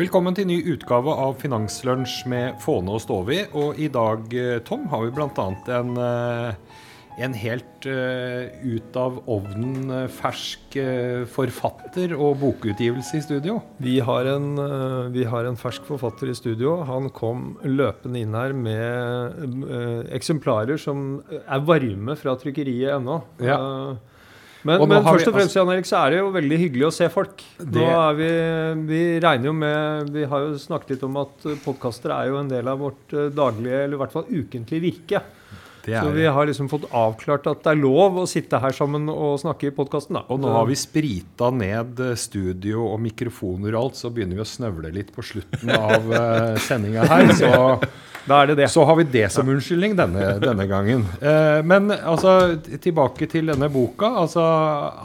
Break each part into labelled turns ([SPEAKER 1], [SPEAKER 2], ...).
[SPEAKER 1] Velkommen til ny utgave av Finanslunsj med Fåne og Stovi. Og i dag, eh, Tom, har vi bl.a. en, eh, en helt uh, ut av ovnen fersk uh, forfatter og bokutgivelse i studio.
[SPEAKER 2] Vi har, en, uh, vi har, en, fersk forfatter i studio. Han kom løpende inn her med eksemplarer som er varme fra trykkeriet ennå. Ja. Men, men først og fremst Jan Erik, så er det jo veldig hyggelig å se folk. Er vi, vi regner jo med Vi har jo snakket litt om at podkaster er jo en del av vårt eh, daglige, eller i hvert fall ukentlige virke. Så vi har liksom fått avklart at det er lov å sitte her sammen og snakke i podkasten.
[SPEAKER 1] Og nå har vi sprita ned eh, studio og mikrofoner og alt, så begynner vi å snøvle litt på slutten av uh, sendinga her. Så er det det. Så har vi det som unnskyldning denne, denne gangen. Eh, men altså, tilbake til denne boka. Altså,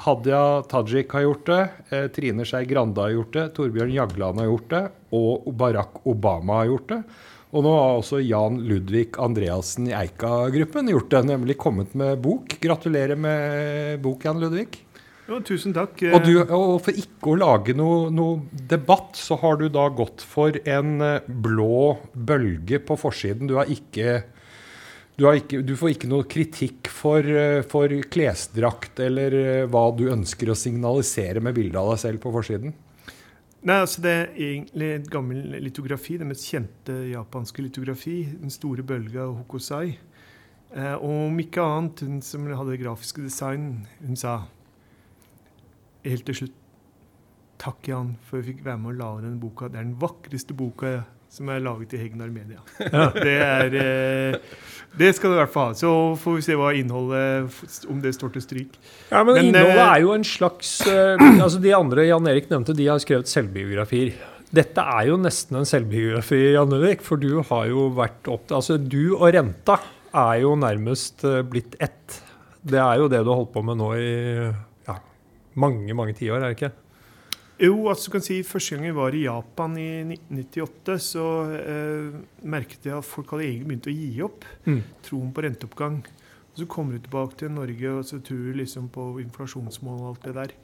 [SPEAKER 1] Hadia Tajik har gjort det. Eh, Trine Skei Grande har gjort det. Torbjørn Jagland har gjort det. Og Barack Obama har gjort det. Og nå har også Jan Ludvig Andreassen i Eika-gruppen gjort det, nemlig kommet med bok. Gratulerer med bok, Jan Ludvig.
[SPEAKER 3] Jo, tusen takk.
[SPEAKER 1] Og, du, og, for ikke å lage noe, noe, debatt, så har du da gått for en eh, blå bølge på forsiden. Du har ikke du, ikke, du, får ikke noe kritikk for, eh, for, klesdrakt eller eh, hva du ønsker å signalisere med bildet av deg selv på forsiden?
[SPEAKER 3] Nei, altså Det er egentlig et gammel litografi, det mest kjente japanske litografi. Den store bølga Hokosai. Eh, og om ikke annet, hun som hadde det grafiske design, hun sa helt til slutt Takk, Jan, for jeg fikk være med å lage denne boka. Det er den vakreste boka som er laget i Hegnar Media. Ja. Det, er, eh, det skal du i hvert fall ha. Så får vi se hva innholdet Om det står til stryk.
[SPEAKER 2] Ja, Men, men innholdet eh, er jo en slags uh, altså De andre Jan Erik nevnte, de har skrevet selvbiografier. Dette er jo nesten en selvbiografi, Jan Erik, for du har jo vært opp Altså, du og renta er jo nærmest blitt ett. Det er jo det du har holdt på med nå i mange mange tiår, er det ikke?
[SPEAKER 3] Jo, altså du kan si Første gang jeg var i Japan i 1998, så eh, merket jeg at folk hadde egentlig begynt å gi opp mm. troen på renteoppgang. Og Så kommer du tilbake til Norge og så tror du liksom på inflasjonsmål og alt det der.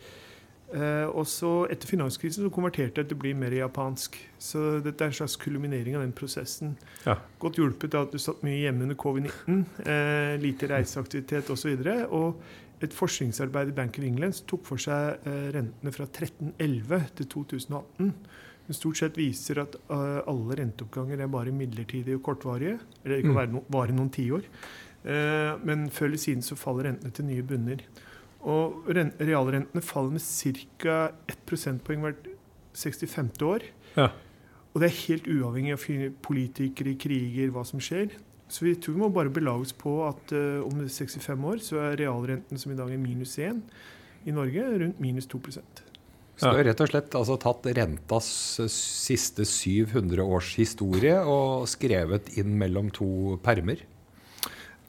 [SPEAKER 3] Eh, og så Etter finanskrisen så konverterte jeg til å bli mer japansk. Så dette er en slags kulminering av den prosessen. Ja. Godt hjulpet av at du satt mye hjemme under covid-19. Eh, lite reiseaktivitet osv. Og, så og et forskningsarbeid i Bank of England som tok for seg uh, rentene fra 1311 til 2018. Den stort sett viser at uh, alle renteoppganger er bare midlertidige og kortvarige. Eller det kan mm. være no vare noen tiår. Uh, men før eller siden så faller rentene til nye bunner. Og realrentene faller med ca. 1 prosentpoeng hvert 65. år. Ja. Og det er helt uavhengig av politikere, kriger, hva som skjer. Så vi tror vi må bare belage oss på at uh, om 65 år så er realrenten som i dag er minus 1 i Norge, rundt minus 2
[SPEAKER 1] så du har rett og slett altså, tatt rentas siste 700 års historie og skrevet inn mellom to permer?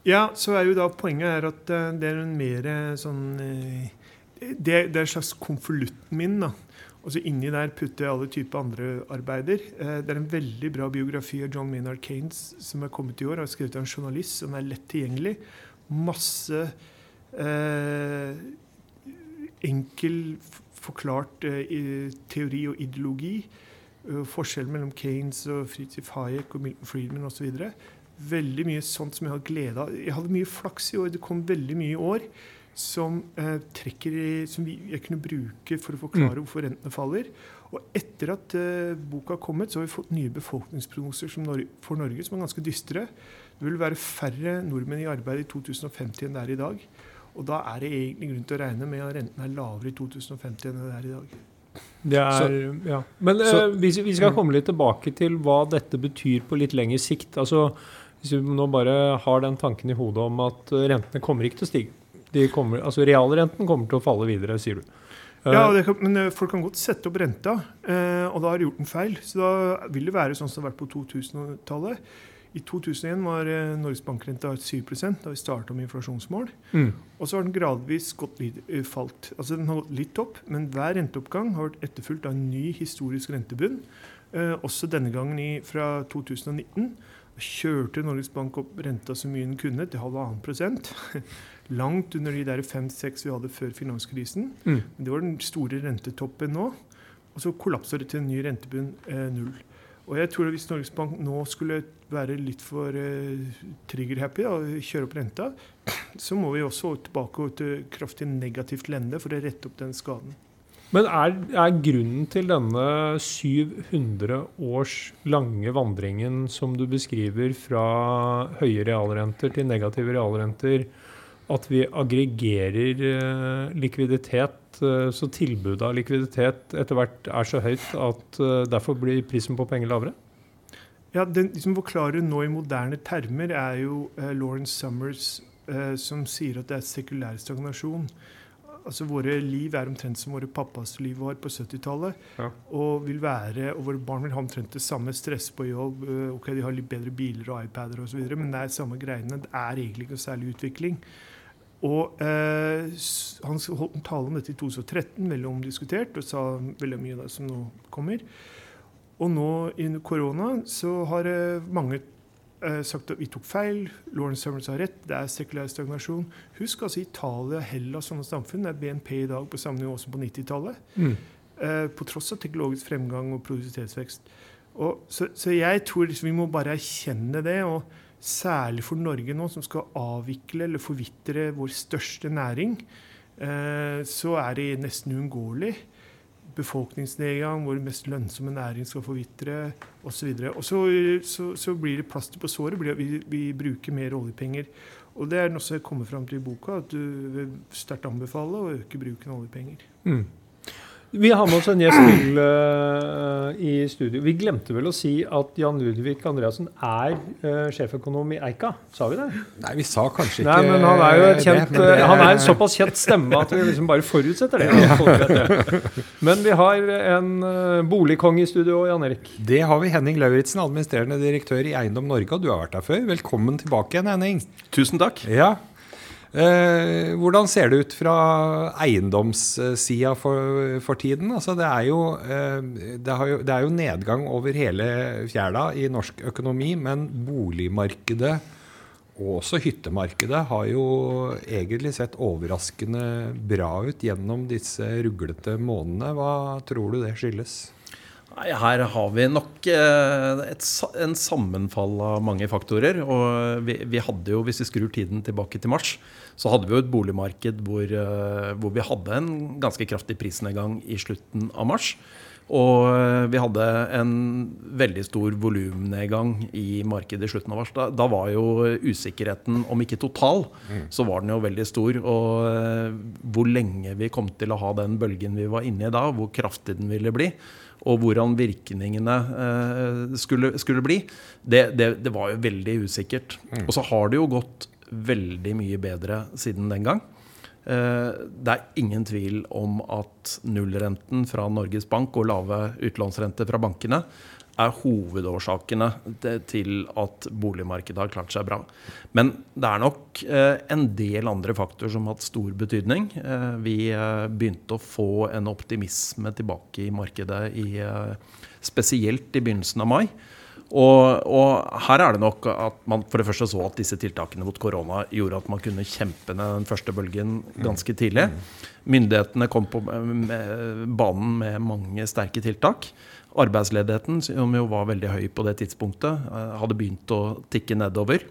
[SPEAKER 3] Ja, så er jo da poenget er at uh, det er en mer sånn det, det, er en slags konvolutten min. da, og så Inni der putter jeg alle typer andre arbeider. Eh, det er en veldig bra biografi av John Maynard Kanes som er kommet i år. Jeg har skrevet av en journalist som er lett tilgjengelig. Masse eh, enkel forklart eh, teori og ideologi. Uh, forskjellen mellom Kanes og Fritz Hayek og Milton Friedman osv. Veldig mye sånt som jeg har glede av. Jeg hadde mye flaks i år. Det kom veldig mye i år som, eh, trekker, som vi, jeg kunne bruke for å forklare mm. hvorfor rentene faller. Og etter at eh, boka har kommet, så har vi fått nye befolkningsprognoser Norge, for Norge som er ganske dystre. Det vil være færre nordmenn i arbeid i 2050 enn det er i dag. Og da er det egentlig grunn til å regne med at renten er lavere i 2050 enn det er i dag.
[SPEAKER 2] Det er, så, ja. Men så, eh, vi, vi, skal mm. komme litt tilbake til hva dette betyr på litt lengre sikt. Altså, hvis vi nå bare har den tanken i hodet om at rentene kommer ikke til å stige kommer, altså Realrenten kommer til å falle videre, sier du.
[SPEAKER 3] Ja, kan, men eh, folk kan godt sette opp renta, eh, og da har de gjort en feil. Så da vil det være sånn som det har vært på 2000-tallet. I 2001 var eh, Norges bankrenta 7% da vi starta med inflasjonsmål. Mm. Og så har den gradvis gått litt, falt. Altså Den har gått litt opp, men hver renteoppgang har vært etterfulgt av en ny historisk rentebunn. Eh, også denne gangen i, fra 2019. Da kjørte Norges Bank opp renta så mye den kunne, til halvannen prosent. langt under de der fem-seks vi hadde før finanskrisen. Mm. Men det var den store rentetoppen nå. Og så kollapser det til en ny rentebunn eh, null. Og jeg tror at Hvis Norges Bank nå skulle være litt for eh, trigger-happy og kjøre opp renta, så må vi også tilbake til kraftig negativt lende for å rette opp den skaden.
[SPEAKER 2] Men er, er, grunnen til denne 700 års lange vandringen som du beskriver fra høye realrenter til negative realrenter, at vi aggregerer eh, likviditet, eh, så tilbudet av likviditet etter hvert er så høyt at eh, derfor blir prisen på penger lavere?
[SPEAKER 3] Ja, Den som liksom forklarer nå i moderne termer, er jo Lawrence Summers, som sier at det er sekulær stagnasjon. Altså Våre liv er omtrent som våre pappas liv var på 70-tallet. Ja. Og vil være, og våre barn vil ha omtrent det samme stress på jobb. ok, De har litt bedre biler og iPader osv., men det er samme greiene. Det er egentlig ikke noe særlig utvikling. Og eh, Han holdt en tale om dette i 2013, veldig omdiskutert, og sa veldig mye av det som nå kommer. Og nå under korona så har eh, mange eh, sagt at vi tok feil. Lawrence Summers har rett. Det er sekulær stagnasjon. Husk altså Italia, Hellas sånne samfunn. Det er BNP i dag på samme nivå som på 90-tallet. Mm. Eh, på tross av teknologisk fremgang og produktivitetsvekst. Og, så, så, jeg tror liksom vi må bare erkjenne det. og særlig for Norge nå, som skal avvikle eller forvitre vår største næring, eh, så er det nesten uunngåelig. Befolkningsnedgang, vår mest lønnsomme næring skal forvitre osv. Og, og så, så, så, blir det plaster på såret. Vi, vi bruker mer oljepenger. Og det er noe som kommer fram til i boka, at du sterkt anbefale å øke bruken av oljepenger. Mm.
[SPEAKER 2] Vi har med oss en gjest til uh, i studio. Vi glemte vel å si at Jan Ludvig Andreassen er uh, sjeføkonom i Eika. Sa vi det?
[SPEAKER 1] Nei, vi sa kanskje ikke
[SPEAKER 2] Nei, men Han er jo kjent, det, det... han er en såpass kjent stemme at vi liksom bare forutsetter det. Ja. Men vi har en uh, boligkonge i studio, Jan Erik.
[SPEAKER 1] Det har vi. Henning Lauritzen, administrerende direktør i Eiendom Norge. Og du har vært der før. Velkommen tilbake igjen, Henning.
[SPEAKER 4] Tusen takk.
[SPEAKER 1] Ja, Eh, hvordan ser det ut fra eiendomssida for, for, tiden? Altså det, er jo, eh, det, jo, det, er jo, nedgang over hele fjæra i norsk økonomi, men boligmarkedet og også hyttemarkedet har jo egentlig sett overraskende bra ut gjennom disse ruglete månedene. Hva tror du det skyldes?
[SPEAKER 4] Nei, her har vi nok eh, et, en sammenfall av mange faktorer. Og vi, vi, hadde jo, hvis vi skrur tiden tilbake til mars, så hadde vi jo et boligmarked hvor, eh, hvor vi hadde en ganske kraftig prisnedgang i slutten av mars. Og eh, vi hadde en veldig stor volumnedgang i markedet i slutten av mars. Da, da, var jo usikkerheten, om ikke total, mm. så var den jo veldig stor. Og hvor lenge vi kom til å ha den bølgen vi var inne i da, hvor kraftig den ville bli, og hvordan virkningene eh, skulle, skulle, bli, det, det, det, var jo veldig usikkert. Mm. Og så har det jo gått veldig mye bedre siden den gang. Eh, det er ingen tvil om at nullrenten fra Norges Bank og lave utlånsrenter fra bankene er hovedårsakene til at boligmarkedet har klart seg bra. Men det er nok eh, en del andre faktorer som har hatt stor betydning. Eh, vi eh, begynte å få en optimisme tilbake i markedet i, spesielt i begynnelsen av mai. Og, og, her er det nok at man for det første så at disse tiltakene mot korona gjorde at man kunne kjempe ned den første bølgen ganske tidlig. Myndighetene kom på banen med mange sterke tiltak. Arbeidsledigheten, som jo var veldig høy på det tidspunktet, eh, hadde begynt å tikke nedover.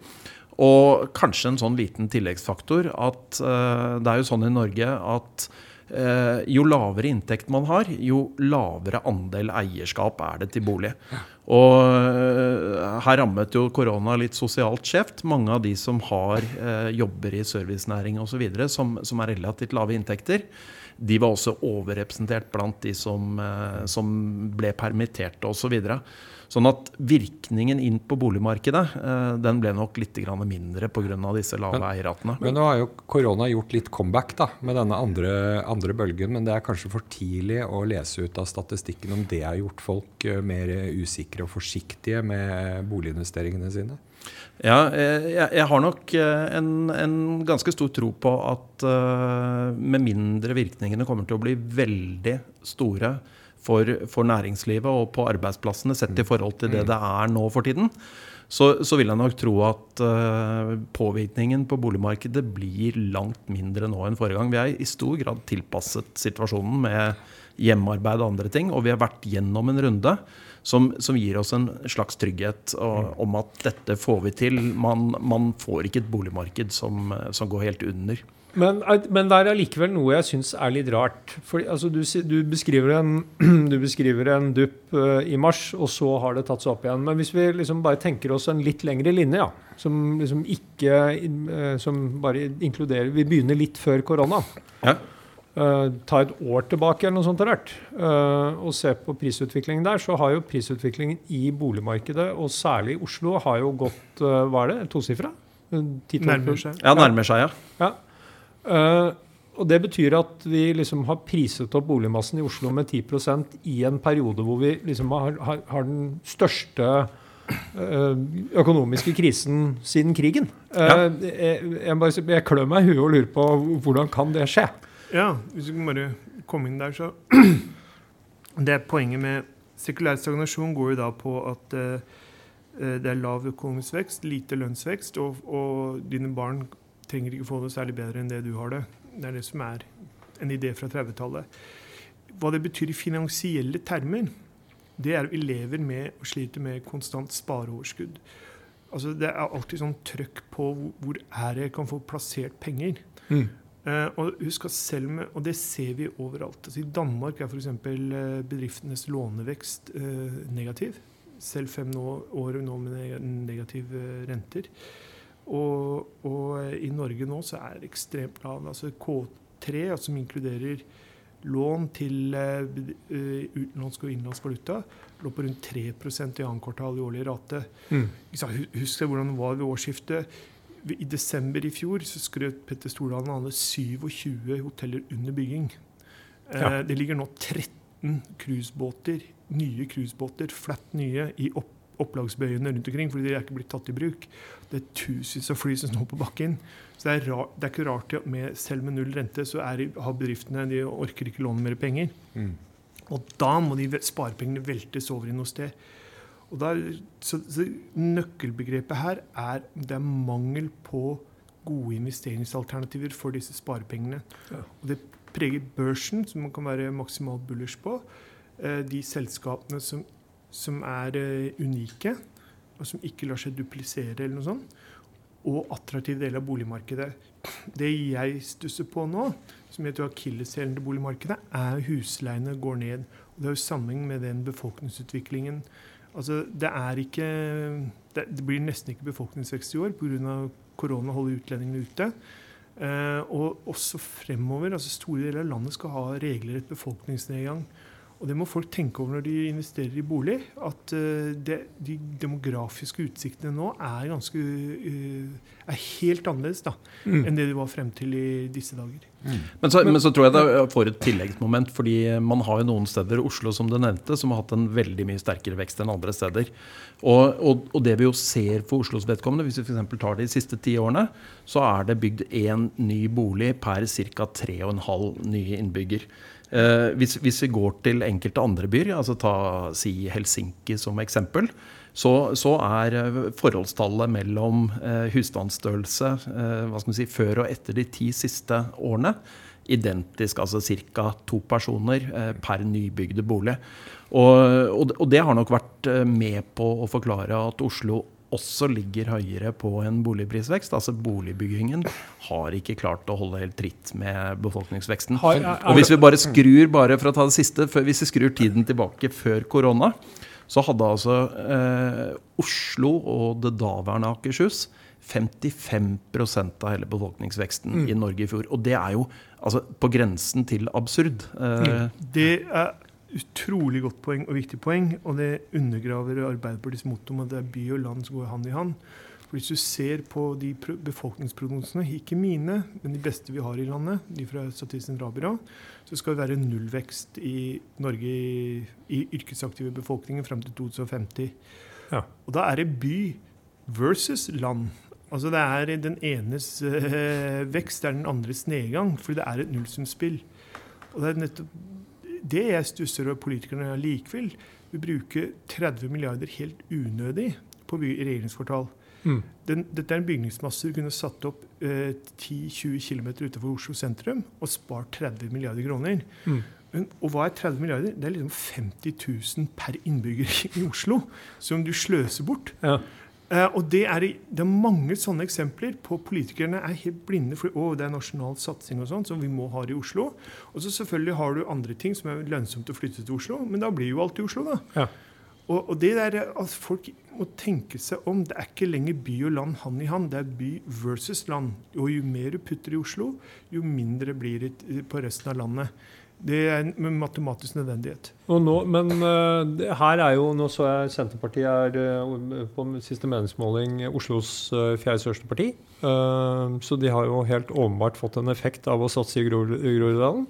[SPEAKER 4] Og kanskje en sånn liten tilleggsfaktor at uh, det er jo sånn i Norge at uh, jo lavere inntekt man har, jo lavere andel eierskap er det til bolig. Og her rammet jo korona litt sosialt skjevt. Mange av de som har jobber i servicenæring osv., som, som er relativt lave inntekter, de var også overrepresentert blant de som, eh, som ble permitterte osv. Så videre. sånn at virkningen inn på boligmarkedet eh, den ble nok litt mindre pga. disse lave men, eierratene.
[SPEAKER 1] Men nå har jo korona gjort litt comeback da, med denne andre, andre, bølgen. Men det er kanskje for tidlig å lese ut av statistikken om det har gjort folk eh, mer usikre og forsiktige med boliginvesteringene sine?
[SPEAKER 4] Ja, eh, jeg, jeg, har nok eh, en, en, ganske stor tro på at uh, med mindre virkningene kommer til å bli veldig store for, for, næringslivet og på arbeidsplassene, sett i forhold til det mm. det er nå for tiden, så, så vil jeg nok tro at uh, påvirkningen på boligmarkedet blir langt mindre nå enn forrige gang. Vi er i stor grad tilpasset situasjonen med hjemmearbeid og andre ting. Og vi har vært gjennom en runde som, som gir oss en slags trygghet og, om at dette får vi til. Man, man får ikke et boligmarked som, som går helt under.
[SPEAKER 2] Men, men det er allikevel noe jeg syns er litt rart. For, altså, du, du, beskriver en, du beskriver en dupp uh, i mars, og så har det tatt seg opp igjen. Men hvis vi liksom bare tenker oss en litt lengre linje, ja, som liksom ikke uh, Som bare inkluderer Vi begynner litt før korona. Ja. Uh, ta et år tilbake eller noe sånt rart, og se på prisutviklingen der, så har jo prisutviklingen i boligmarkedet, og særlig i Oslo, har jo gått Hva er det? Tosifra?
[SPEAKER 3] Nærmer seg.
[SPEAKER 4] Ja, nærmer seg, ja.
[SPEAKER 2] ja. Uh, og Det betyr at vi liksom har priset opp boligmassen i Oslo med 10% i en periode hvor vi liksom har, har, har den største uh, økonomiske krisen siden krigen. Uh, ja. jeg, jeg, jeg klør meg i huet og lurer på hvordan kan det skje?
[SPEAKER 3] Ja, hvis vi kan bare komme inn der, så Det er poenget med sekulær stagnasjon går jo da på at det er lav økonomisk vekst, lite lønnsvekst, og, og dine barn trenger ikke få det særlig bedre enn det du har det. Det er det som er en idé fra 30-tallet. Hva det betyr i finansielle termer, det er at vi lever med og sliter med konstant spareoverskudd. Altså, det er alltid sånn trøkk på hvor er det jeg kan få plassert penger. Mm. Uh, og husk at selv med, og det ser vi overalt. Altså, I Danmark er f.eks. Eh, bedriftenes lånevekst uh, negativ. Selv fem år nå med negative renter. Og, og, i Norge nå så er det ekstremt lav. Altså K3, altså, som inkluderer lån til utenlandsk og innenlandsk valuta, lå på rundt 3 i annet kvartal i årlig rate. Mm. Husk hvordan det var ved årsskiftet. I desember i fjor så skrøt Petter Stordalen av 27 hoteller under bygging. Ja. Uh, det ligger nå 13 cruisebåter, nye cruisebåter, flatt nye, i opp opplagsbøyene rundt omkring, fordi de er ikke blitt tatt i bruk. Det er tusenvis av fly som står på bakken. Så det er, rar, det er ikke rart at med, selv med null rente så er, har bedriftene de orker ikke låne mer penger. Mm. Og da må de sparepengene veltes over i noe sted. Og der, så, så Nøkkelbegrepet her er det er mangel på gode investeringsalternativer for disse sparepengene. Ja. Og det preger børsen, som man kan være maksimalt bullish på. Eh, de selskapene som som er uh, unike, og som ikke lar seg duplisere eller noe sånt. Og attraktiv del av boligmarkedet. Det jeg stusser på nå, som jeg tror akilleshælen til boligmarkedet, er husleiene går ned. Og det er jo sammenheng med den befolkningsutviklingen. Altså, det er ikke Det, det blir nesten ikke befolkningsvekst i år pga. korona holder utlendingene ute. Uh, og også fremover. altså Store deler av landet skal ha regelrett befolkningsnedgang. Og det må folk tenke over når de investerer i bolig. At uh, det, de demografiske utsiktene nå er, ganske, uh, er helt annerledes da, mm. enn det de var frem til i disse dager.
[SPEAKER 4] Mm. Men, så, men, så, tror jeg det får et tilleggsmoment. fordi man har jo noen steder, Oslo som du nevnte, som har hatt en veldig mye sterkere vekst enn andre steder. Og, og, og det vi jo ser for Oslos vedkommende, hvis vi f.eks. tar de siste ti årene, så er det bygd én ny bolig per ca. 3,5 nye innbygger. Eh, hvis, hvis, vi går til enkelte andre byer, altså ta si Helsinki som eksempel, så, så er eh, forholdstallet mellom eh, husstandsstørrelse si, før og etter de ti siste årene identisk, altså ca. to personer per nybygde bolig. Og, og, det har nok vært med på å forklare at Oslo også ligger høyere på en boligprisvekst. Altså Boligbyggingen har ikke klart å holde helt tritt med befolkningsveksten. Og hvis vi bare skrur bare for å ta det siste, hvis vi skrur tiden tilbake før korona, så hadde altså eh, Oslo og det daværende Akershus 55% av hele befolkningsveksten mm. i Norge i fjor. Og det er jo altså, på grensen til absurd.
[SPEAKER 3] Eh, det er utrolig godt poeng og viktig poeng, og det undergraver Arbeiderpartiets motto om at det er by og land som går hand i hand. For Hvis du ser på de befolkningsprognosene, ikke mine, men de beste vi har i landet, de fra Statistisk sentralbyrå, så skal det være nullvekst i Norge i, i yrkesaktive befolkningen frem til 2050. Ja. Og da er det by versus land. Altså Det er den enes øh, vekst, det er den andres nedgang, For det er et nullsumspill. Og det er nettopp det jeg stusser over politikerne likevel vil bruke 30 milliarder helt unødig på regjeringskvartal. Mm. Den, dette er en bygningsmasse du kunne satt opp eh, 10-20 km utenfor Oslo sentrum og spart 30 milliarder kroner. Mm. Men, og hva er 30 milliarder? Det er liksom 50 000 per innbygger i Oslo som du sløser bort. Ja. Uh, og det er, det er, mange sånne eksempler på politikerne er helt blinde for å, det er nasjonal satsing og sånn som vi må ha i Oslo. Og så selvfølgelig har du andre ting som er lønnsomt å flytte til Oslo, men da blir jo alt i Oslo, da. Ja. Og, og, det der at folk må tenke seg om. Det er ikke lenger by og land hand i hand. Det er by versus land. Og jo mer du putter i Oslo, jo mindre blir det på resten av landet. Det er en matematisk nødvendighet.
[SPEAKER 2] Nå, men uh, her er jo, nå så jeg Senterpartiet er uh, på siste meningsmåling Oslos uh, fjerde største parti. så de har jo helt åpenbart fått en effekt av å satse i Groruddalen.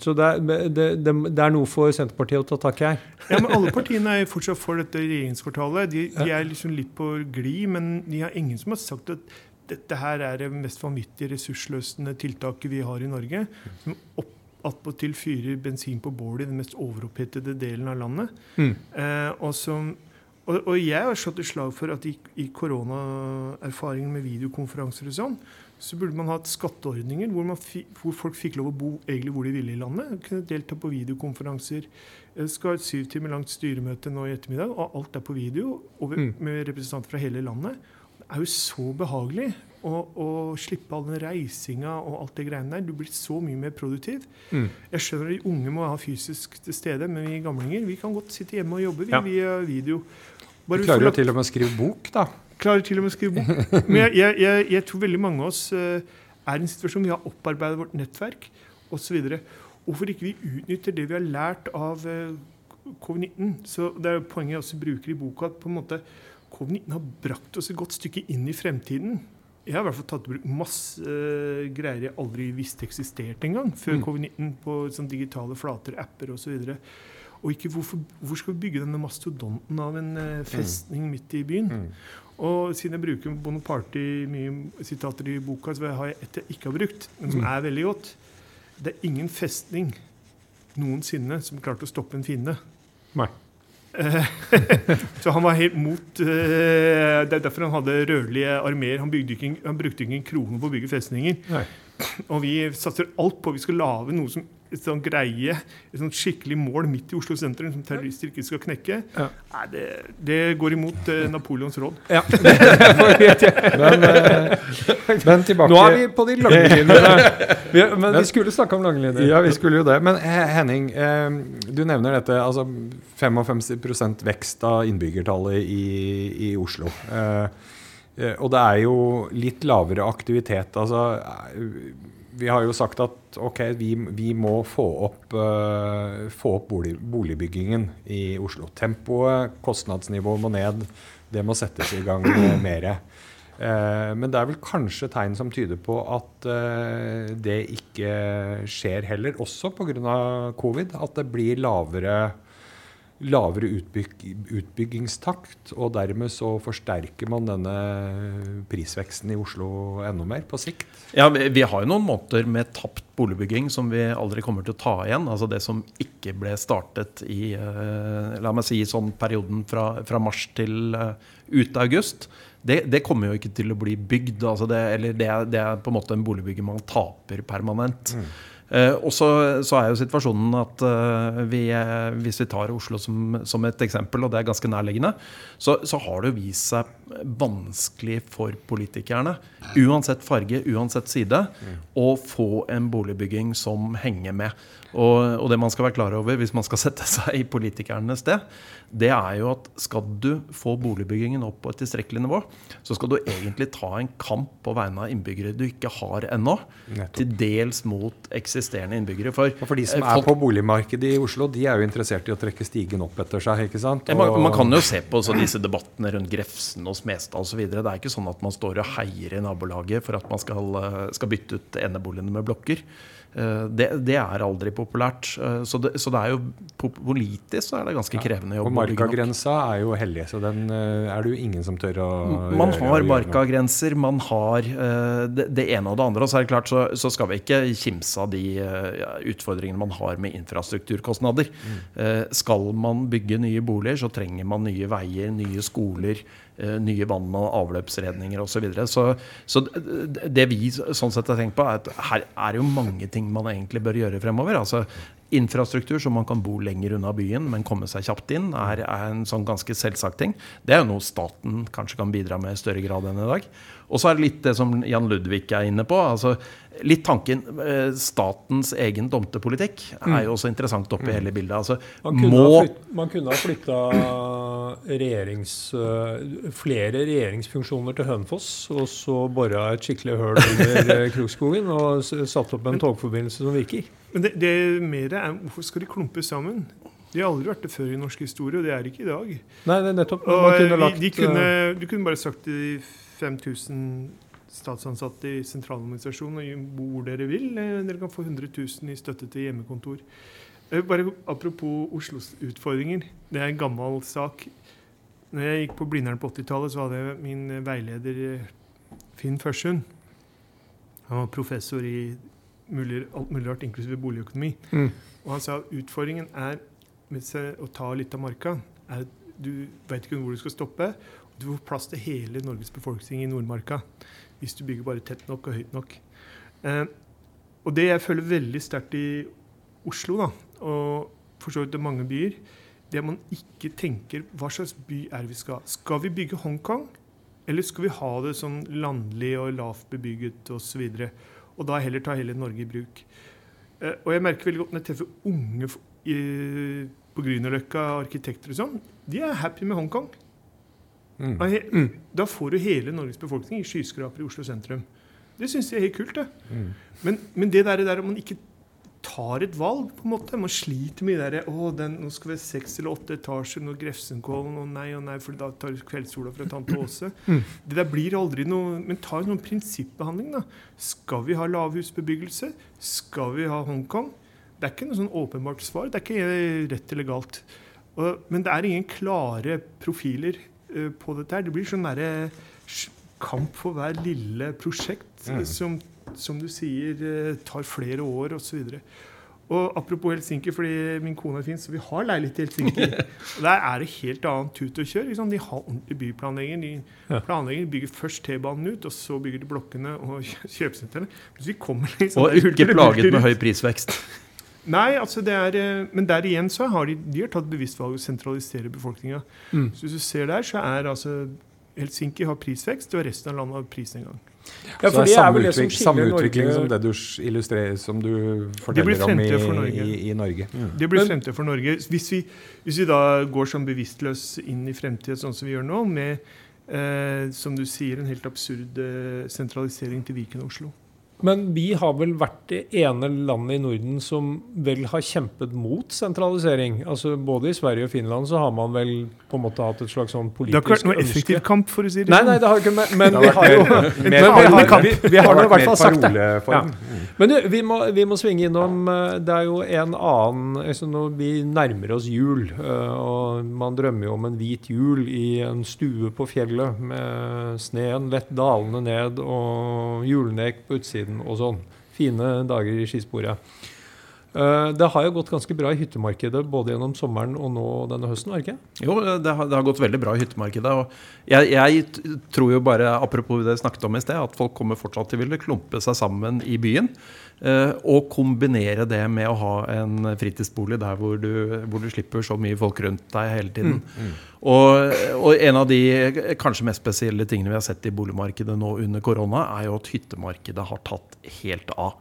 [SPEAKER 2] Så det er, det, det, det er, noe for Senterpartiet å ta tak i her.
[SPEAKER 3] Ja, men Alle partiene er fortsatt for dette regjeringskvartalet. De, de, er liksom litt på glid, men de har ingen som har sagt at dette her er det mest vanvittige ressursløsende tiltaket vi har i Norge. Som attpåtil fyrer bensin på bålet i den mest overopphetede delen av landet. Mm. Eh, og, som, og, og, jeg har slått et slag for at i, i koronaerfaringen med videokonferanser og sånn, så burde man hatt skatteordninger hvor, hvor, folk fikk lov å bo egentlig hvor de ville i landet. Kunne delta på videokonferanser. Jeg skal ha et syv timer langt styremøte nå i ettermiddag, og alt er på video over, mm. med representanter fra hele landet. Er jo så behagelig å, å slippe all den reisinga og alt det greiene der. Du blir så mye mer produktiv. Mm. Jeg skjønner at de unge må ha fysisk til stede, men vi gamlinger vi kan godt sitte hjemme og jobbe vi, ja. via video.
[SPEAKER 1] Bare du klarer jo til og med å skrive bok, da.
[SPEAKER 3] Klarer til og med å skrive bok. Men jeg, jeg, jeg, jeg tror veldig mange av oss uh, er i en situasjon vi har opparbeidet vårt nettverk osv. Hvorfor ikke vi utnytter det vi har lært av uh, covid-19? Så Det er jo poenget jeg også bruker i boka. at på en måte Covid-19 har brakt oss et godt stykke inn i fremtiden. Jeg har i hvert fall tatt i bruk masse uh, greier jeg aldri visste eksisterte engang før mm. covid-19 på sånn, digitale flater, apper osv. Og, så og ikke hvorfor, hvor skal vi bygge denne mastodonten av en uh, festning mm. midt i byen? Mm. Og siden jeg bruker Bonaparty mye sitater i boka, så har jeg et jeg ikke har brukt, men som mm. er veldig godt. Det er ingen festning noensinne som klarte å stoppe en fiende.
[SPEAKER 2] Nei.
[SPEAKER 3] så han var helt mot uh, Det er derfor han hadde rødlige armeer. Han, han, brukte ikke en krone på å bygge festninger. Nei. Og vi satser alt på vi skal lage noe som et sånn greie, et sånt skikkelig mål midt i Oslo sentrum som terrorister ikke skal knekke, ja. Nei, det, det, går imot eh, Napoleons råd. Ja.
[SPEAKER 2] men, eh, men, tilbake Nå er vi på de lange linjene. men vi skulle snakke om lange linjer.
[SPEAKER 1] Ja, vi skulle jo det. Men Henning, eh, du nevner dette. altså 55 vekst av innbyggertallet i, i Oslo. Eh, eh, og det er jo litt lavere aktivitet. altså vi har jo sagt at ok, vi, vi må få opp, uh, få opp bolig, boligbyggingen i Oslo. Tempoet, kostnadsnivået må ned. Det må settes i gang mer. Uh, men det er vel kanskje tegn som tyder på at uh, det ikke skjer heller, også pga. covid. At det blir lavere lavere utbyg utbyggingstakt, og dermed så forsterker man denne prisveksten i Oslo enda mer på sikt?
[SPEAKER 4] Ja, vi, har jo noen måneder med tapt boligbygging som vi aldri kommer til å ta igjen. Altså det som ikke ble startet i uh, la meg si sånn perioden fra, fra mars til ut ut august. Det, det, kommer jo ikke til å bli bygd. Altså det, eller det, det, er på en måte en boligbygging man taper permanent. Mm. Eh, og så, er jo situasjonen at eh, vi, hvis vi tar Oslo som, som, et eksempel, og det er ganske nærliggende, så, så, har det vist seg vanskelig for politikerne, uansett farge, uansett side, å få en boligbygging som henger med. Og, og, det man skal være klar over hvis man skal sette seg i politikernes sted, det er jo at skal du få boligbyggingen opp på et tilstrekkelig nivå, så skal du egentlig ta en kamp på vegne av innbyggere du ikke har ennå. Til dels mot eksisterende innbyggere.
[SPEAKER 1] For, og for de som eh, er på boligmarkedet i Oslo, de er jo interessert i å trekke stigen opp etter seg. ikke sant?
[SPEAKER 4] Og, man, man, kan jo se på disse debattene rundt Grefsen og Smestad osv. Det er ikke sånn at man står og heier i nabolaget for at man skal, eh, skal bytte ut eneboligene med blokker. Eh, det, det, er aldri populært. Eh, så det, så det, er jo politisk så er det ganske krevende
[SPEAKER 1] jobb. Og markagrensa er jo hellig, så den eh, er det jo ingen som tør å
[SPEAKER 4] Man har markagrenser, man har det, det, ene og det andre. Og så er det klart så, så skal vi ikke kimse av de utfordringene man har med infrastrukturkostnader. Mm. Skal man bygge nye boliger, så trenger man nye veier, nye skoler, nye vann- og avløpsredninger osv. Så, videre. så Så det vi sånn sett har tenkt på, er at her er jo mange ting man egentlig bør gjøre fremover. altså Infrastruktur som man kan bo lenger unna byen, men komme seg kjapt inn, er, er en sånn ganske selvsagt ting. Det er jo noe staten kanskje kan bidra med i større grad enn i dag. Og så er det litt det som Jan Ludvig er inne på. altså Litt tanken eh, Statens egen tomtepolitikk er jo også interessant oppi mm. hele bildet. Altså,
[SPEAKER 2] man, kunne må, man, kunne ha flytta regjerings, eh, flere regjeringsfunksjoner til Hønefoss, og så bora et skikkelig høl under eh, Krokskogen og satt opp en togforbindelse som virker.
[SPEAKER 3] Men det, det mer er hvorfor skal de klumpe sammen? De har aldri vært det før i norsk historie, og det er ikke i dag.
[SPEAKER 2] Nei, det er nettopp.
[SPEAKER 3] Kunne lagt, de, de kunne, du kunne bare sagt til 5000 statsansatte i sentraladministrasjonen og hvor dere vil. Eh, dere kan få 100 000 i støtte til hjemmekontor. Eh, bare Apropos Oslos utfordringer. Det er en gammel sak. Når jeg gikk på Blindern på 80-tallet, så hadde jeg min veileder eh, Finn Førsund. Han var professor i mulig, alt mulig rart, inklusive boligøkonomi. Mm. Og han sa utfordringen er å ta litt av marka. Er, du veit ikke hvor du skal stoppe. Du får plass til hele Norges befolkning i Nordmarka hvis du bygger bare tett nok og høyt nok. Eh, og det jeg føler veldig sterkt i Oslo, da, og for så vidt mange byer, det er at man ikke tenker hva slags by er vi skal Skal vi bygge Hongkong, eller skal vi ha det sånn landlig og lavt bebygget osv.? Og, så og da heller ta hele Norge i bruk. Eh, og jeg merker veldig godt når jeg treffer unge i, på Grünerløkka, arkitekter og sånn, de er happy med Hongkong. Mm. mm. Da får du hele Norges befolkning i skyskraper i Oslo sentrum. Det syns jeg er helt kult. det. Mm. Men, men, det der, der om man ikke tar et valg, på en måte Man sliter med det der å, den, nå skal vi ha seks eller åtte etasjer, nå Grefsenkollen, og nei og nei, for da tar kveldssola fra tante Åse. Mm. Det der blir aldri noe Men ta en sånn prinsippbehandling, da. Skal vi ha lavhusbebyggelse? Skal vi ha Hongkong? Det er ikke noe sånn åpenbart svar. Det er ikke rett eller galt. Og, men det er ingen klare profiler Eh, på dette her. Det blir sånn derre kamp for hver lille prosjekt mm. som, som, du sier eh, tar flere år osv. Og apropos Helsinki, fordi min kone er fin, så vi har leilighet i Helsinki. og Der er det helt annet tut og kjør. Liksom. De har ordentlig byplanlegging. De planlegger, bygger først T-banen ut, og så bygger de blokkene og kjøpesentrene.
[SPEAKER 4] Liksom, og ikke plaget med høy prisvekst.
[SPEAKER 3] Nei, altså det er, eh, men der igjen så har de, de har tatt bevisst valg å sentralisere befolkninga. Mm. Så hvis du ser der, så er altså Helsinki har prisvekst, og resten av landet har prisnedgang.
[SPEAKER 1] Ja, så det er vel det som Samme utvikling som det du illustrerer, som du forteller om i, i, i, Norge.
[SPEAKER 3] Mm. Det blir fremtid for Norge. Hvis vi, hvis vi, da går sånn bevisstløs inn i fremtiden, sånn som vi gjør nå, med eh, som du sier, en helt absurd eh, sentralisering til Viken og Oslo.
[SPEAKER 2] Men vi har vel vært det ene landet i Norden som vel har kjempet mot sentralisering. Altså Både i Sverige og Finland så har man vel på en måte hatt et slags sånn politisk ønske. Det har
[SPEAKER 3] ikke vært noe effektiv kamp, for å si det sånn.
[SPEAKER 2] Nei, nei, det har ikke, men, men vi har jo men vi har, vi, vi har i hvert fall sagt det. Ja. Men du, vi må, vi må, svinge innom eh, Det er jo en annen altså Når vi nærmer oss jul, eh, og man drømmer jo om en hvit jul i en stue på fjellet med sneen lett dalende ned og julenek på utsiden siden og sånn. Fine dager i skisporet. Eh, det har jo gått ganske bra i hyttemarkedet både gjennom sommeren og nå denne høsten? ikke?
[SPEAKER 4] Jo, det har, det har, gått veldig bra i hyttemarkedet. jeg, jeg, tror jo bare, apropos det jeg snakket om i sted, at folk kommer fortsatt til å ville klumpe seg sammen i byen. Eh, og kombinere det med å ha en fritidsbolig der hvor du, hvor du slipper så mye folk rundt deg hele tiden. Mm, mm. Og, og, en av de kanskje mest spesielle tingene vi har sett i boligmarkedet nå under korona, er jo at hyttemarkedet har tatt helt av.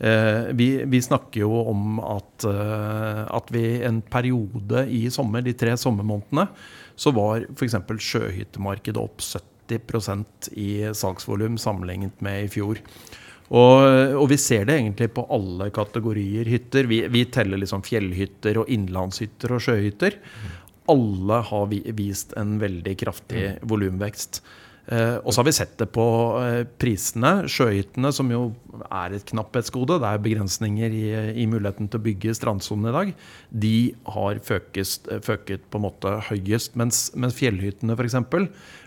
[SPEAKER 4] Eh, vi, vi, snakker jo om at, eh, at vi en periode i sommer, de tre sommermånedene, så var f.eks. sjøhyttemarkedet opp 70% i salgsvolum sammenlignet med i fjor. Og, og, vi ser det egentlig på alle kategorier hytter. Vi, vi teller liksom fjellhytter og innlandshytter og sjøhytter. Alle har vi, vist en veldig kraftig volumvekst. Eh, og så har vi sett det på eh, prisene. Sjøhyttene, som jo er et knapphetsgode, det er begrensninger i, i muligheten til å bygge strandsonen i dag, de har føkest, føket på en måte høyest. Mens, mens fjellhyttene, f.eks.,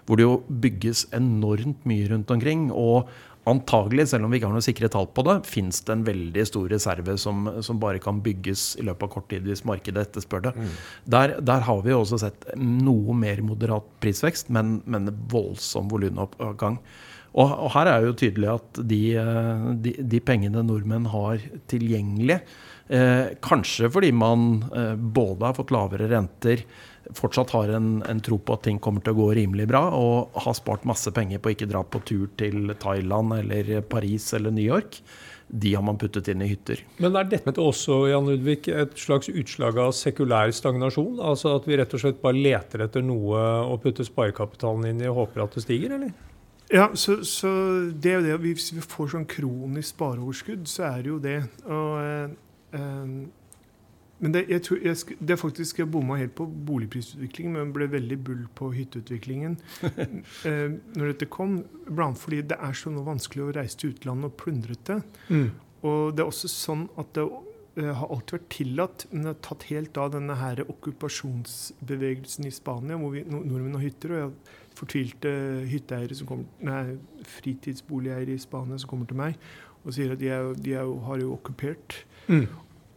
[SPEAKER 4] hvor det jo bygges enormt mye rundt omkring, og antagelig, selv om vi ikke har noe sikre tall på det, fins det en veldig stor reserve som, som, bare kan bygges i løpet av kort tid hvis markedet etterspør det. Mm. Der, der, har vi også sett noe mer moderat prisvekst, men, men voldsom volumoppgang. Og, og, her er jo tydelig at de, de, de pengene nordmenn har tilgjengelig, eh, kanskje fordi man eh, både har fått lavere renter, fortsatt har en, en, tro på at ting kommer til å gå rimelig bra, og har spart masse penger på å ikke dra på tur til Thailand eller Paris eller New York, de har man puttet inn i hytter.
[SPEAKER 2] Men er dette også Jan Ludvig, et slags utslag av sekulær stagnasjon? Altså at vi rett og slett bare leter etter noe å putte sparekapitalen inn i og håper at det stiger, eller?
[SPEAKER 3] Ja, så, så det er jo det. Hvis vi får sånn kronisk spareoverskudd, så er det jo det. Og eh, eh men det, jeg tror, jeg, det er faktisk jeg bomma helt på boligprisutviklingen, men ble veldig bull på hytteutviklingen eh, når dette kom. Blant fordi det er så vanskelig å reise til utlandet og plundre det. Mm. Og det er også sånn at det eh, har alltid vært tillatt, men det har tatt helt av denne her okkupasjonsbevegelsen i Spania, hvor vi, nordmenn har hytter. og jeg har fortvilte hytteeiere som kommer, nei, fritidsboligeiere i Spania som kommer til meg og sier at de, er, de er, har jo okkupert. Mm.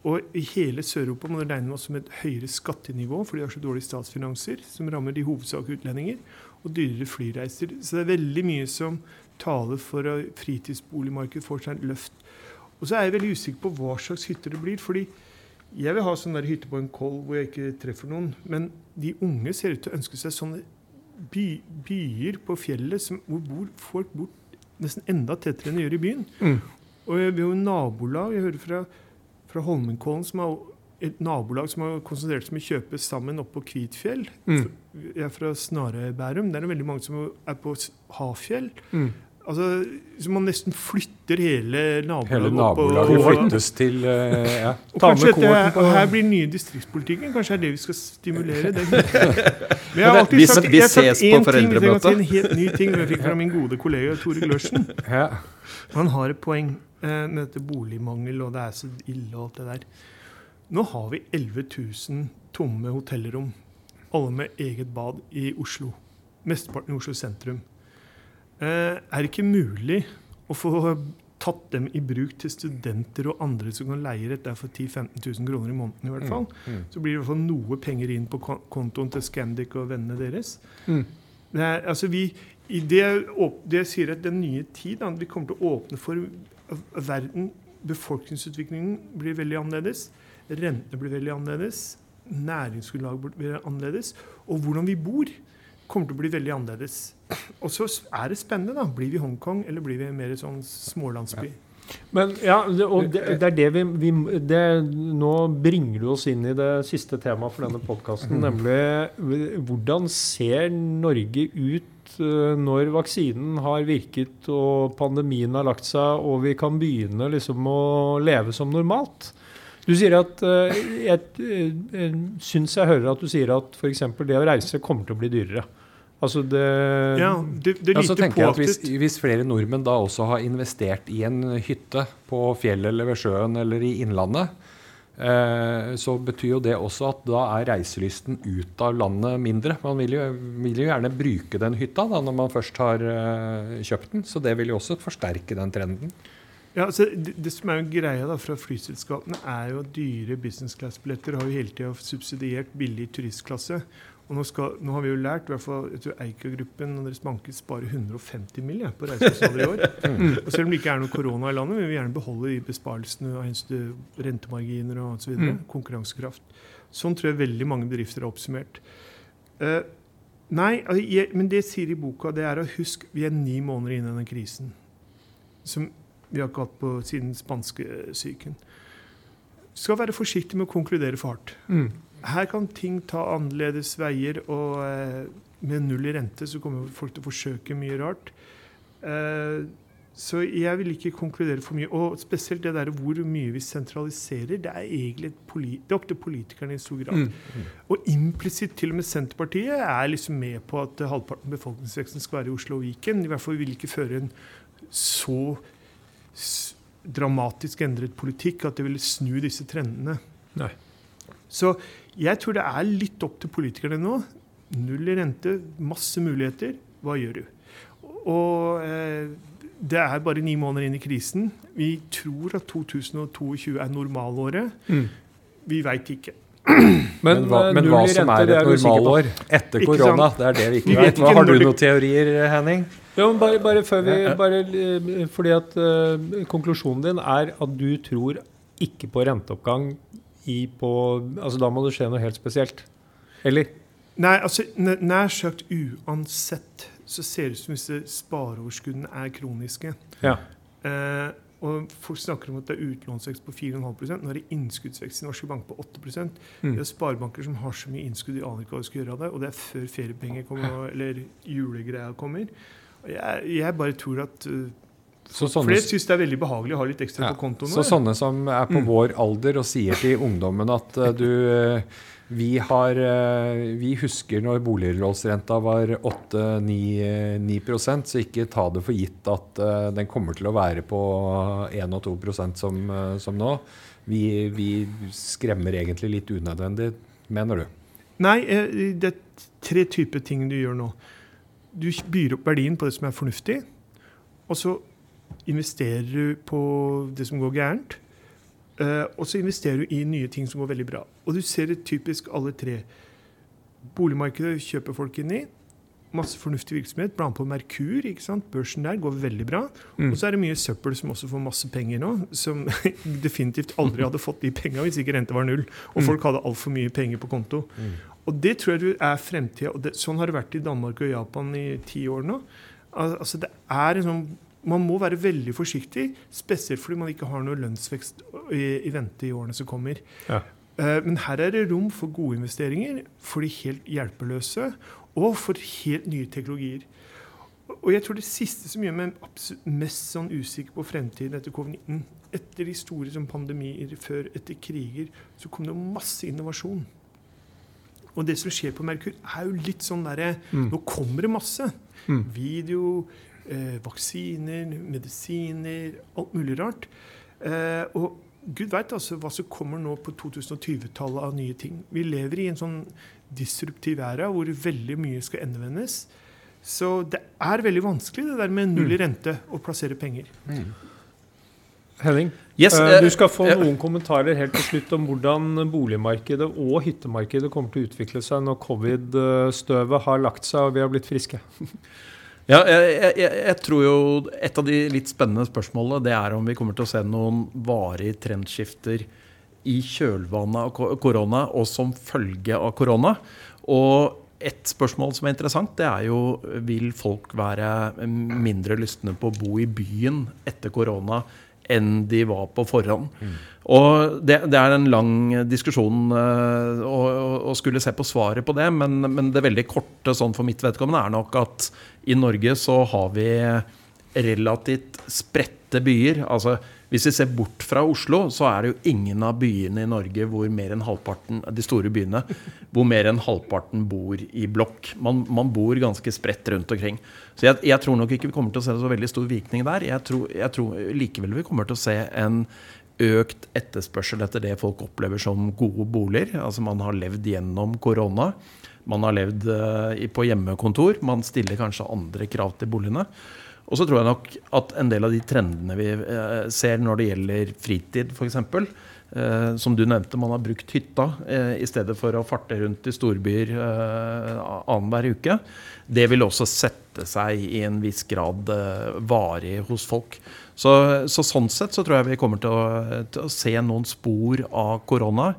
[SPEAKER 3] Og i hele Sør-Europa må det regne med oss som et høyere skattenivå, for de har så dårlige statsfinanser, som rammer de hovedsak utlendinger, og dyrere flyreiser. Så det er veldig mye som taler for at fritidsboligmarkedet får seg et løft. Og så er jeg veldig usikker på hva slags hytter det blir. fordi jeg vil ha sånn der hytte på en koll hvor jeg ikke treffer noen. Men de unge ser ut til å ønske seg sånne by, byer på fjellet som, hvor bor folk bor nesten enda tettere enn de gjør i byen. Mm. Og vi har jo nabolag. Jeg hører fra fra Holmenkollen, som er et nabolag som har konsentrert seg om å kjøpe sammen oppå på Kvitfjell. Mm. Jeg er fra Snarøy, Bærum. Der er det veldig mange som er på Hafjell. Mm. Altså, så Man nesten flytter hele nabolaget
[SPEAKER 1] Hele nabolaget flyttes til uh, ja.
[SPEAKER 3] og kanskje dette, og Her blir den nye distriktspolitikken. Kanskje det er det vi skal stimulere. Det. Men jeg har alltid
[SPEAKER 4] vi,
[SPEAKER 3] sagt,
[SPEAKER 4] vi ses på foreldremøtet.
[SPEAKER 3] En helt ny ting jeg fikk fra min gode kollega Tore Glørsen. Ja. Han har et poeng. uh, med dette boligmangel, og det er så ille og alt det der. Nå har vi 11 000 tomme hotellrom, alle med eget bad, i Oslo. Mesteparten i Oslo sentrum. Eh, er det ikke mulig å få tatt dem i bruk til studenter og andre som kan leie dette for 10 000-15 000 kroner i måneden. i hvert fall. Mm, mm. Så blir det i hvert fall noe penger inn på kontoen til Scandic og vennene deres. Mm. Er, altså vi, det, det, sier at den nye tid, da, vi kommer til å åpne for verden, befolkningsutviklingen blir veldig annerledes. Rentene blir veldig annerledes. Næringsgrunnlaget blir annerledes. Og hvordan vi bor, kommer til å bli veldig annerledes. Og så er det spennende. da. Blir vi Hongkong, eller blir vi mer sånn smålandsby? Ja.
[SPEAKER 2] Men ja, og det, det er det vi, vi det, Nå bringer du oss inn i det siste temaet for denne podkasten, mm. nemlig hvordan ser Norge ut Eh, når vaksinen har virket og pandemien har lagt seg, og vi kan begynne liksom å leve som normalt. Du sier at eh, Jeg eh, syns jeg hører at du sier at f.eks. det å reise kommer til å bli dyrere. Altså det,
[SPEAKER 3] ja, det, det er
[SPEAKER 1] ja, så tenker jeg at hvis, hvis, flere nordmenn da også har investert i en hytte på fjellet eller ved sjøen eller i Innlandet, Eh, så betyr jo det også at da er reiselysten ut av landet mindre. Man vil jo, vil jo gjerne bruke den hytta da, når man først har eh, kjøpt den. Så det vil jo også forsterke den trenden.
[SPEAKER 3] Ja, altså det, det, som er jo greia da fra flyselskapene, er jo at dyre business class-billetter har jo hele tida subsidiert billig turistklasse. Og nå, skal, nå, har vi jo lært, i hvert fall jeg tror Eika-gruppen og deres banker sparer 150 mill. på reisekostnader i år. Mm. Og selv om det ikke er noe korona i landet, vil vi gjerne beholde de besparelsene av hensyn til rentemarginer og osv. Mm. Konkurransekraft. Sånn tror jeg veldig mange bedrifter har oppsummert. Uh, nei, altså, jeg, men det sier i boka, det er å huske vi er ni måneder inne i denne krisen. Som vi har ikke hatt på siden spanskesyken. Skal være forsiktig med å konkludere for hardt. Mm her kan ting ta annerledes veier, og eh, med null i rente så kommer folk til å forsøke mye rart. Eh, så jeg vil ikke konkludere for mye. Og spesielt det der hvor mye vi sentraliserer, det er egentlig det er opp til politikerne i stor grad. Mm. Og implisitt til og med Senterpartiet er liksom med på at halvparten av befolkningsveksten skal være i Oslo og Viken. I hvert fall vil ikke føre en så dramatisk endret politikk at det ville snu disse trendene. Nei. Så jeg tror det er litt opp til politikerne nå. Null i rente, masse muligheter. Hva gjør du? Og eh, det er bare ni måneder inn i krisen. Vi tror at 2022 er normalåret.
[SPEAKER 2] Mm.
[SPEAKER 3] Vi veit ikke.
[SPEAKER 1] Men, hva,
[SPEAKER 2] eh,
[SPEAKER 1] men hva som er et normalår etter korona, det er det vi ikke
[SPEAKER 3] vet
[SPEAKER 1] vet. Hva Har du noen teorier, Henning?
[SPEAKER 2] Ja, men bare, bare før vi bare, eh, Fordi at uh, konklusjonen din er at du tror ikke på renteoppgang i på Altså da må det skje noe helt spesielt. Eller?
[SPEAKER 3] Nei, altså nær sagt uansett så ser det ut som disse spareoverskuddene er kroniske.
[SPEAKER 2] Ja.
[SPEAKER 3] Uh, og Folk snakker om at det er utlånsvekst på 4,5 Nå er det innskuddsvekst i norske banker på 8
[SPEAKER 2] Mm.
[SPEAKER 3] Det er sparebanker som har så mye innskudd, de aner ikke hva de skal gjøre av det. Og det er før feriepenger kommer, eller julegreia kommer. Jeg, jeg bare tror at uh,
[SPEAKER 1] Så sånne,
[SPEAKER 3] Flere syns det er veldig behagelig å ha litt ekstra
[SPEAKER 1] ja,
[SPEAKER 3] på kontoen.
[SPEAKER 1] så sånne som er på
[SPEAKER 2] Mm.
[SPEAKER 1] vår alder og sier til ungdommen at uh, du eh, vi, har, uh, vi husker når boliglånsrenta var 8-9% så ikke ta det for gitt at uh, den kommer til å være på 1 og 2% som, eh, som nå. Vi, vi skremmer egentlig litt unødvendig, mener du?
[SPEAKER 3] Nei, eh, det er tre typer ting du gjør nå. Du byr opp verdien på det som er fornuftig, og så investerer du på det som går gærent. eh, Og så investerer du i nye ting som går veldig bra. Og du ser det typisk alle tre. Boligmarkedet kjøper folk inn i. Masse fornuftig virksomhet. Blant på Merkur. ikke sant? Børsen der går veldig bra.
[SPEAKER 2] Mm.
[SPEAKER 3] Og så er det mye søppel som også får masse penger nå, som definitivt aldri hadde fått de penga hvis ikke renta var null. Og
[SPEAKER 2] Mm.
[SPEAKER 3] folk hadde altfor mye penger på konto. Og det tror jeg er fremtida. Sånn har det vært i Danmark og Japan i ti år nå. Al altså det er en sånn man må være veldig forsiktig, spesielt fordi man ikke har noe lønnsvekst i, i vente i årene som kommer.
[SPEAKER 2] Ja.
[SPEAKER 3] Uh, men her er det rom for gode investeringer for de helt hjelpeløse og for helt nye teknologier. Og jeg tror det siste som gjør meg mest sånn usikker på fremtiden etter covid-19 Etter de store som pandemier før, etter kriger, så kom det masse innovasjon. Og det som skjer på Merkur, er jo litt sånn derre
[SPEAKER 2] Mm.
[SPEAKER 3] Nå kommer det masse.
[SPEAKER 2] Mm.
[SPEAKER 3] Video, eh, vaksiner, medisiner, alt mulig rart. Eh, og Gud veit altså hva som kommer nå på 2020-tallet av nye ting. Vi lever i en sånn disruptiv æra hvor veldig mye skal endevendes. Så det er veldig vanskelig det der med null i rente å plassere penger.
[SPEAKER 2] Henning,
[SPEAKER 4] Yes,
[SPEAKER 2] eh, du skal få
[SPEAKER 4] uh,
[SPEAKER 2] noen kommentarer helt til slutt om hvordan boligmarkedet og hyttemarkedet kommer til å utvikle seg når covid-støvet har lagt seg og vi har blitt friske.
[SPEAKER 4] Ja, jeg, jeg- jeg tror jo et av de litt spennende spørsmålene det er om vi kommer til å se noen varige trendskifter i kjølvannet av korona og som følge av korona. Og et spørsmål som er interessant, det er jo vil folk være mindre lystne på å bo i byen etter korona enn de var på forhånd. Og det, det er en lang diskusjon eh, å- å skulle se på svaret på det, men, men det veldig korte sånn for mitt vedkommende er nok at i Norge så har vi relativt spredte byer. Altså hvis vi ser bort fra Oslo, så er det jo ingen av byene i Norge hvor mer enn halvparten de store byene, hvor mer enn halvparten bor i blokk. Man, man bor ganske spredt rundt omkring. Så jeg, jeg tror nok ikke vi kommer til å se så veldig stor virkning der. Jeg tror, jeg tror likevel vi kommer til å se en økt etterspørsel etter det folk opplever som gode boliger. Altså man har levd gjennom korona. Man har levd eh, på hjemmekontor. Man stiller kanskje andre krav til boligene. Og så tror jeg nok at en del av de trendene vi eh, ser når det gjelder fritid, f.eks. Eh, som du nevnte, man har brukt hytta eh, i stedet for å farte rundt i storbyer eh, annenhver uke. Det vil også sette seg i en viss grad eh, varig hos folk. Så, så sånn sett så tror jeg vi kommer til å, til å se noen spor av korona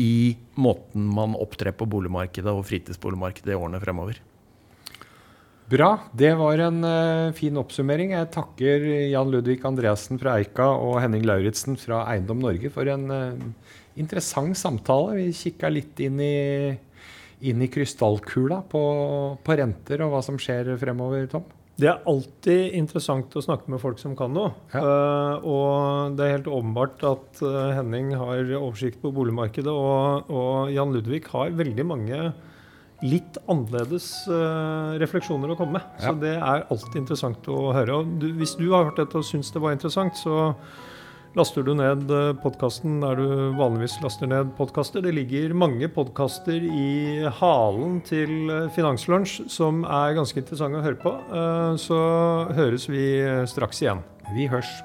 [SPEAKER 4] i måten man opptrer på boligmarkedet og fritidsboligmarkedet i årene fremover.
[SPEAKER 1] Bra. Det var en uh, fin oppsummering. Jeg takker Jan Ludvig Andreassen fra Eika og Henning Lauritzen fra Eiendom Norge for en uh, interessant samtale. Vi kikka litt inn i, inn i krystallkula på, på renter og hva som skjer fremover, Tom.
[SPEAKER 2] Det er alltid interessant å snakke med folk som kan noe.
[SPEAKER 1] Ja.
[SPEAKER 2] Uh, og det er helt åpenbart at Henning har oversikt på boligmarkedet, og, og Jan Ludvig har veldig mange litt annerledes uh, refleksjoner å komme med. Så det er alltid interessant å høre. Og du, hvis du har hørt dette og syns det var interessant, så laster du ned eh, podkasten der du vanligvis laster ned podkaster. Det ligger mange podkaster i halen til eh, Finanslunsj som er ganske interessante å høre på. Så høres vi straks igjen.
[SPEAKER 1] Vi hørs.